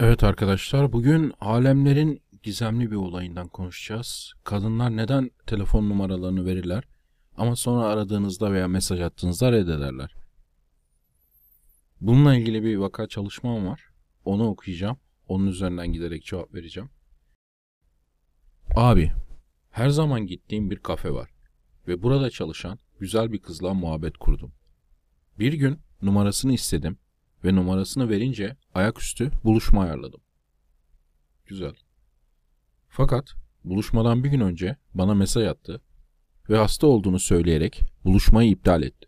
Evet arkadaşlar, bugün alemlerin gizemli bir olayından konuşacağız. Kadınlar neden telefon numaralarını verirler ama sonra aradığınızda veya mesaj attığınızda reddederler? Bununla ilgili bir vaka çalışmam var. Onu okuyacağım. Onun üzerinden giderek cevap vereceğim. Abi, her zaman gittiğim bir kafe var ve burada çalışan güzel bir kızla muhabbet kurdum. Bir gün numarasını istedim ve numarasını verince ayaküstü buluşma ayarladım. Güzel. Fakat buluşmadan bir gün önce bana mesaj attı ve hasta olduğunu söyleyerek buluşmayı iptal etti.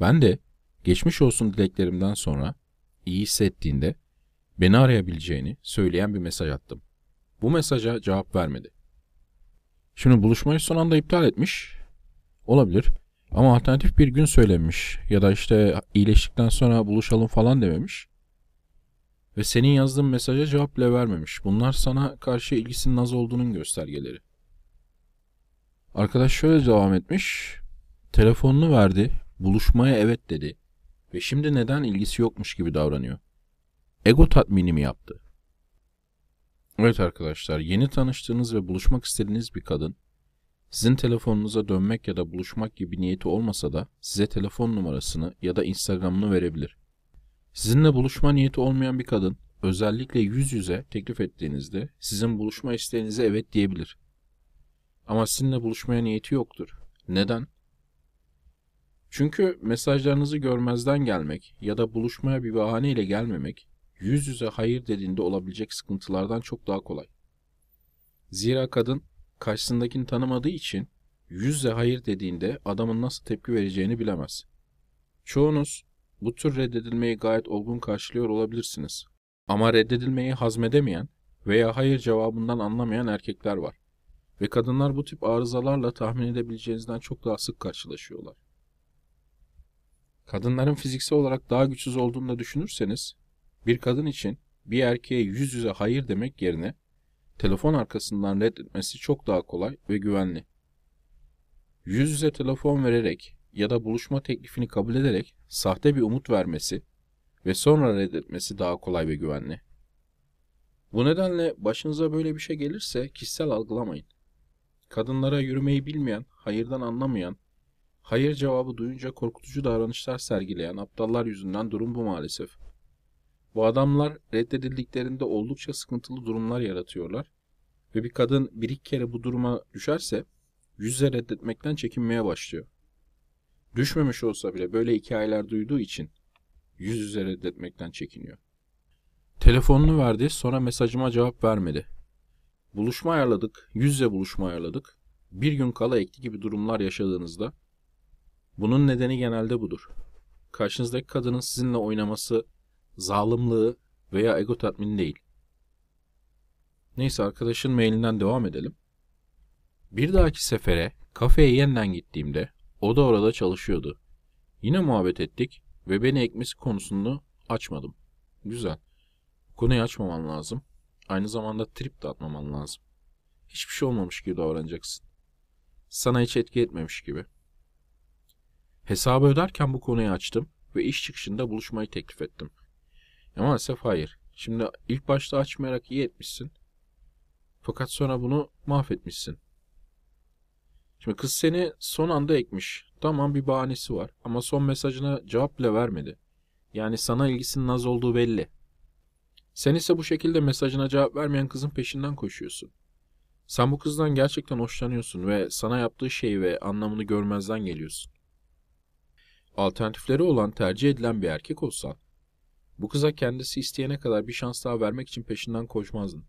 Ben de geçmiş olsun dileklerimden sonra iyi hissettiğinde beni arayabileceğini söyleyen bir mesaj attım. Bu mesaja cevap vermedi. Şimdi buluşmayı son anda iptal etmiş. Olabilir. Ama alternatif bir gün söylemiş ya da işte iyileştikten sonra buluşalım falan dememiş. Ve senin yazdığın mesaja cevap bile vermemiş. Bunlar sana karşı ilgisinin az olduğunun göstergeleri. Arkadaş şöyle devam etmiş. Telefonunu verdi, buluşmaya evet dedi ve şimdi neden ilgisi yokmuş gibi davranıyor. Ego tatmini mi yaptı? Evet arkadaşlar, yeni tanıştığınız ve buluşmak istediğiniz bir kadın sizin telefonunuza dönmek ya da buluşmak gibi niyeti olmasa da size telefon numarasını ya da Instagram'ını verebilir. Sizinle buluşma niyeti olmayan bir kadın özellikle yüz yüze teklif ettiğinizde sizin buluşma isteğinize evet diyebilir. Ama sizinle buluşmaya niyeti yoktur. Neden? Çünkü mesajlarınızı görmezden gelmek ya da buluşmaya bir bahaneyle gelmemek yüz yüze hayır dediğinde olabilecek sıkıntılardan çok daha kolay. Zira kadın karşısındakini tanımadığı için yüzle hayır dediğinde adamın nasıl tepki vereceğini bilemez. Çoğunuz bu tür reddedilmeyi gayet olgun karşılıyor olabilirsiniz. Ama reddedilmeyi hazmedemeyen veya hayır cevabından anlamayan erkekler var. Ve kadınlar bu tip arızalarla tahmin edebileceğinizden çok daha sık karşılaşıyorlar. Kadınların fiziksel olarak daha güçsüz olduğunu da düşünürseniz, bir kadın için bir erkeğe yüz yüze hayır demek yerine telefon arkasından reddetmesi çok daha kolay ve güvenli. Yüz yüze telefon vererek ya da buluşma teklifini kabul ederek sahte bir umut vermesi ve sonra reddetmesi daha kolay ve güvenli. Bu nedenle başınıza böyle bir şey gelirse kişisel algılamayın. Kadınlara yürümeyi bilmeyen, hayırdan anlamayan, hayır cevabı duyunca korkutucu davranışlar sergileyen aptallar yüzünden durum bu maalesef. Bu adamlar reddedildiklerinde oldukça sıkıntılı durumlar yaratıyorlar ve bir kadın bir iki kere bu duruma düşerse yüzle reddetmekten çekinmeye başlıyor. Düşmemiş olsa bile böyle hikayeler duyduğu için yüz yüze reddetmekten çekiniyor. Telefonunu verdi sonra mesajıma cevap vermedi. Buluşma ayarladık, yüzle buluşma ayarladık. Bir gün kala ekli gibi durumlar yaşadığınızda bunun nedeni genelde budur. Karşınızdaki kadının sizinle oynaması zalimliği veya ego tatmini değil. Neyse arkadaşın mailinden devam edelim. Bir dahaki sefere kafeye yeniden gittiğimde o da orada çalışıyordu. Yine muhabbet ettik ve beni ekmesi konusunu açmadım. Güzel. Konuyu açmaman lazım. Aynı zamanda trip de atmaman lazım. Hiçbir şey olmamış gibi davranacaksın. Sana hiç etki etmemiş gibi. Hesabı öderken bu konuyu açtım ve iş çıkışında buluşmayı teklif ettim. Ya maalesef hayır. Şimdi ilk başta açmayarak iyi etmişsin. Fakat sonra bunu mahvetmişsin. Şimdi kız seni son anda ekmiş. Tamam bir bahanesi var ama son mesajına cevap bile vermedi. Yani sana ilgisinin az olduğu belli. Sen ise bu şekilde mesajına cevap vermeyen kızın peşinden koşuyorsun. Sen bu kızdan gerçekten hoşlanıyorsun ve sana yaptığı şeyi ve anlamını görmezden geliyorsun. Alternatifleri olan tercih edilen bir erkek olsan bu kıza kendisi isteyene kadar bir şans daha vermek için peşinden koşmazdın.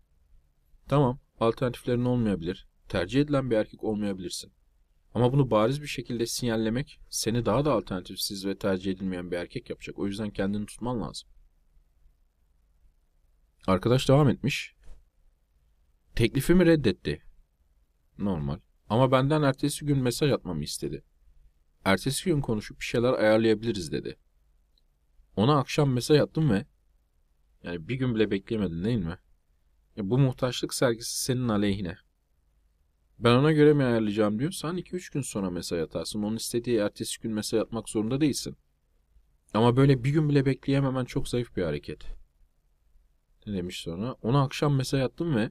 Tamam, alternatiflerin olmayabilir, tercih edilen bir erkek olmayabilirsin. Ama bunu bariz bir şekilde sinyallemek seni daha da alternatifsiz ve tercih edilmeyen bir erkek yapacak. O yüzden kendini tutman lazım. Arkadaş devam etmiş. Teklifimi reddetti. Normal. Ama benden ertesi gün mesaj atmamı istedi. Ertesi gün konuşup bir şeyler ayarlayabiliriz dedi. Ona akşam mesaj attım ve yani bir gün bile bekleyemedin değil mi? Ya bu muhtaçlık sergisi senin aleyhine. Ben ona göre mi ayarlayacağım diyorsan 2-3 gün sonra mesaj atarsın. Onun istediği ertesi gün mesaj atmak zorunda değilsin. Ama böyle bir gün bile bekleyememen çok zayıf bir hareket. Ne demiş sonra? Ona akşam mesaj attım ve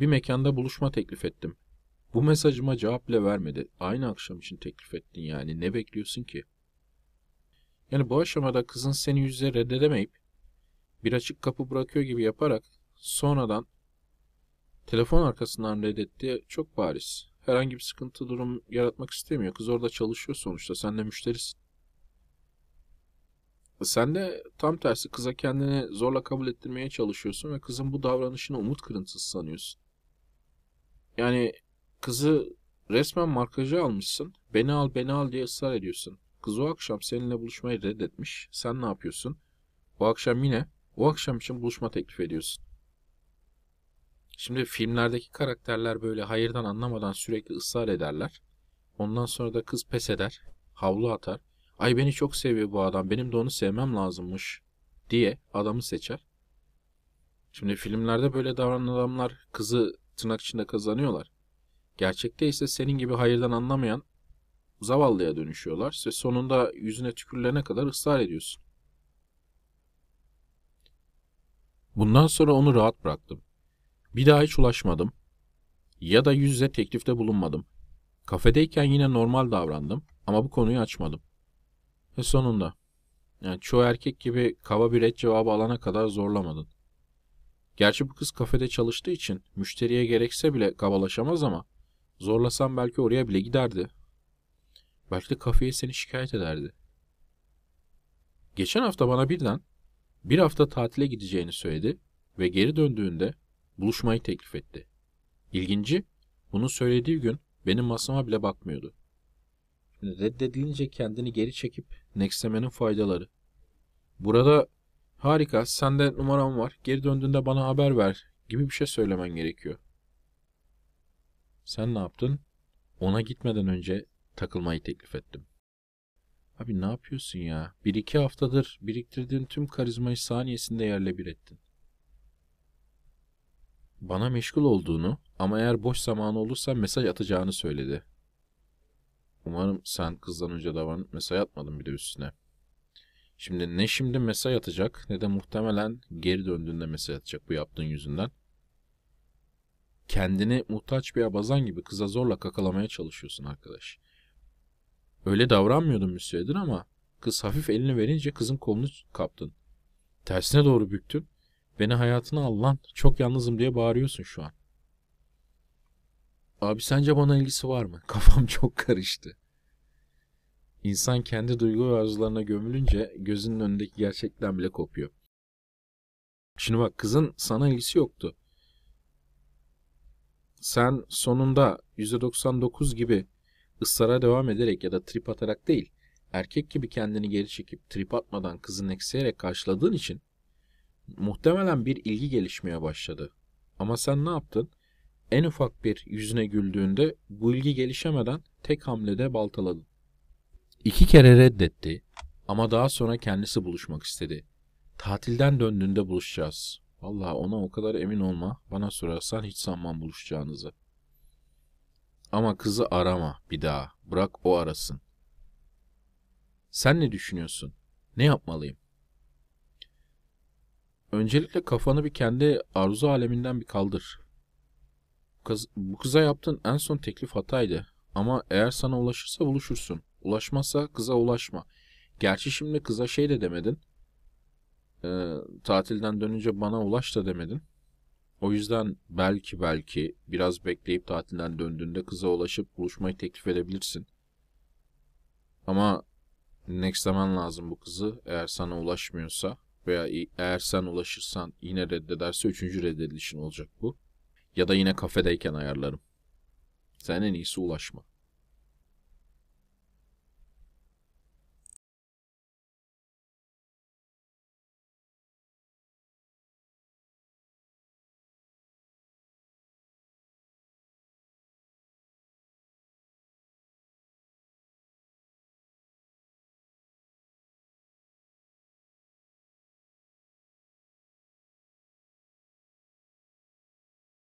bir mekanda buluşma teklif ettim. Bu mesajıma cevap bile vermedi. Aynı akşam için teklif ettin yani. Ne bekliyorsun ki? Yani bu aşamada kızın seni yüzle reddedemeyip bir açık kapı bırakıyor gibi yaparak sonradan telefon arkasından reddetti çok bariz. Herhangi bir sıkıntı durum yaratmak istemiyor. Kız orada çalışıyor sonuçta. Sen de müşterisin. Sen de tam tersi kıza kendini zorla kabul ettirmeye çalışıyorsun ve kızın bu davranışını umut kırıntısı sanıyorsun. Yani kızı resmen markajı almışsın. Beni al beni al diye ısrar ediyorsun. Kız o akşam seninle buluşmayı reddetmiş. Sen ne yapıyorsun? O akşam yine o akşam için buluşma teklif ediyorsun. Şimdi filmlerdeki karakterler böyle hayırdan anlamadan sürekli ısrar ederler. Ondan sonra da kız pes eder, havlu atar. Ay beni çok seviyor bu adam, benim de onu sevmem lazımmış diye adamı seçer. Şimdi filmlerde böyle davranan adamlar kızı tırnak içinde kazanıyorlar. Gerçekte ise senin gibi hayırdan anlamayan zavallıya dönüşüyorlar. Ve sonunda yüzüne tükürülene kadar ısrar ediyorsun. Bundan sonra onu rahat bıraktım. Bir daha hiç ulaşmadım. Ya da yüz yüze teklifte bulunmadım. Kafedeyken yine normal davrandım ama bu konuyu açmadım. Ve sonunda, yani çoğu erkek gibi kaba bir red cevabı alana kadar zorlamadın. Gerçi bu kız kafede çalıştığı için müşteriye gerekse bile kabalaşamaz ama zorlasam belki oraya bile giderdi. Belki de kafeye seni şikayet ederdi. Geçen hafta bana birden bir hafta tatile gideceğini söyledi ve geri döndüğünde buluşmayı teklif etti. İlginci, bunu söylediği gün benim masama bile bakmıyordu. Reddedilince kendini geri çekip nextlemenin faydaları. Burada harika, sende numaram var, geri döndüğünde bana haber ver gibi bir şey söylemen gerekiyor. Sen ne yaptın? Ona gitmeden önce takılmayı teklif ettim. Abi ne yapıyorsun ya? Bir iki haftadır biriktirdiğin tüm karizmayı saniyesinde yerle bir ettin. Bana meşgul olduğunu ama eğer boş zamanı olursa mesaj atacağını söyledi. Umarım sen kızdan önce davranıp mesaj atmadın bir de üstüne. Şimdi ne şimdi mesaj atacak ne de muhtemelen geri döndüğünde mesaj atacak bu yaptığın yüzünden. Kendini muhtaç bir abazan gibi kıza zorla kakalamaya çalışıyorsun arkadaş. Öyle davranmıyordun bir süredir ama kız hafif elini verince kızın kolunu kaptın. Tersine doğru büktün. Beni hayatına al lan. Çok yalnızım diye bağırıyorsun şu an. Abi sence bana ilgisi var mı? Kafam çok karıştı. İnsan kendi duygu ve arzularına gömülünce gözünün önündeki gerçekten bile kopuyor. Şimdi bak kızın sana ilgisi yoktu. Sen sonunda %99 gibi ısrara devam ederek ya da trip atarak değil, erkek gibi kendini geri çekip trip atmadan kızın eksiyerek karşıladığın için muhtemelen bir ilgi gelişmeye başladı. Ama sen ne yaptın? En ufak bir yüzüne güldüğünde bu ilgi gelişemeden tek hamlede baltaladın. İki kere reddetti ama daha sonra kendisi buluşmak istedi. Tatilden döndüğünde buluşacağız. Vallahi ona o kadar emin olma. Bana sorarsan hiç sanmam buluşacağınızı. Ama kızı arama bir daha. Bırak o arasın. Sen ne düşünüyorsun? Ne yapmalıyım? Öncelikle kafanı bir kendi arzu aleminden bir kaldır. Kız, bu kıza yaptığın en son teklif hataydı. Ama eğer sana ulaşırsa buluşursun. Ulaşmazsa kıza ulaşma. Gerçi şimdi kıza şey de demedin. E, tatilden dönünce bana ulaş da demedin. O yüzden belki belki biraz bekleyip tatilden döndüğünde kıza ulaşıp buluşmayı teklif edebilirsin. Ama nextlemen lazım bu kızı eğer sana ulaşmıyorsa veya eğer sen ulaşırsan yine reddederse üçüncü reddedilişin olacak bu. Ya da yine kafedeyken ayarlarım. Sen en iyisi ulaşma.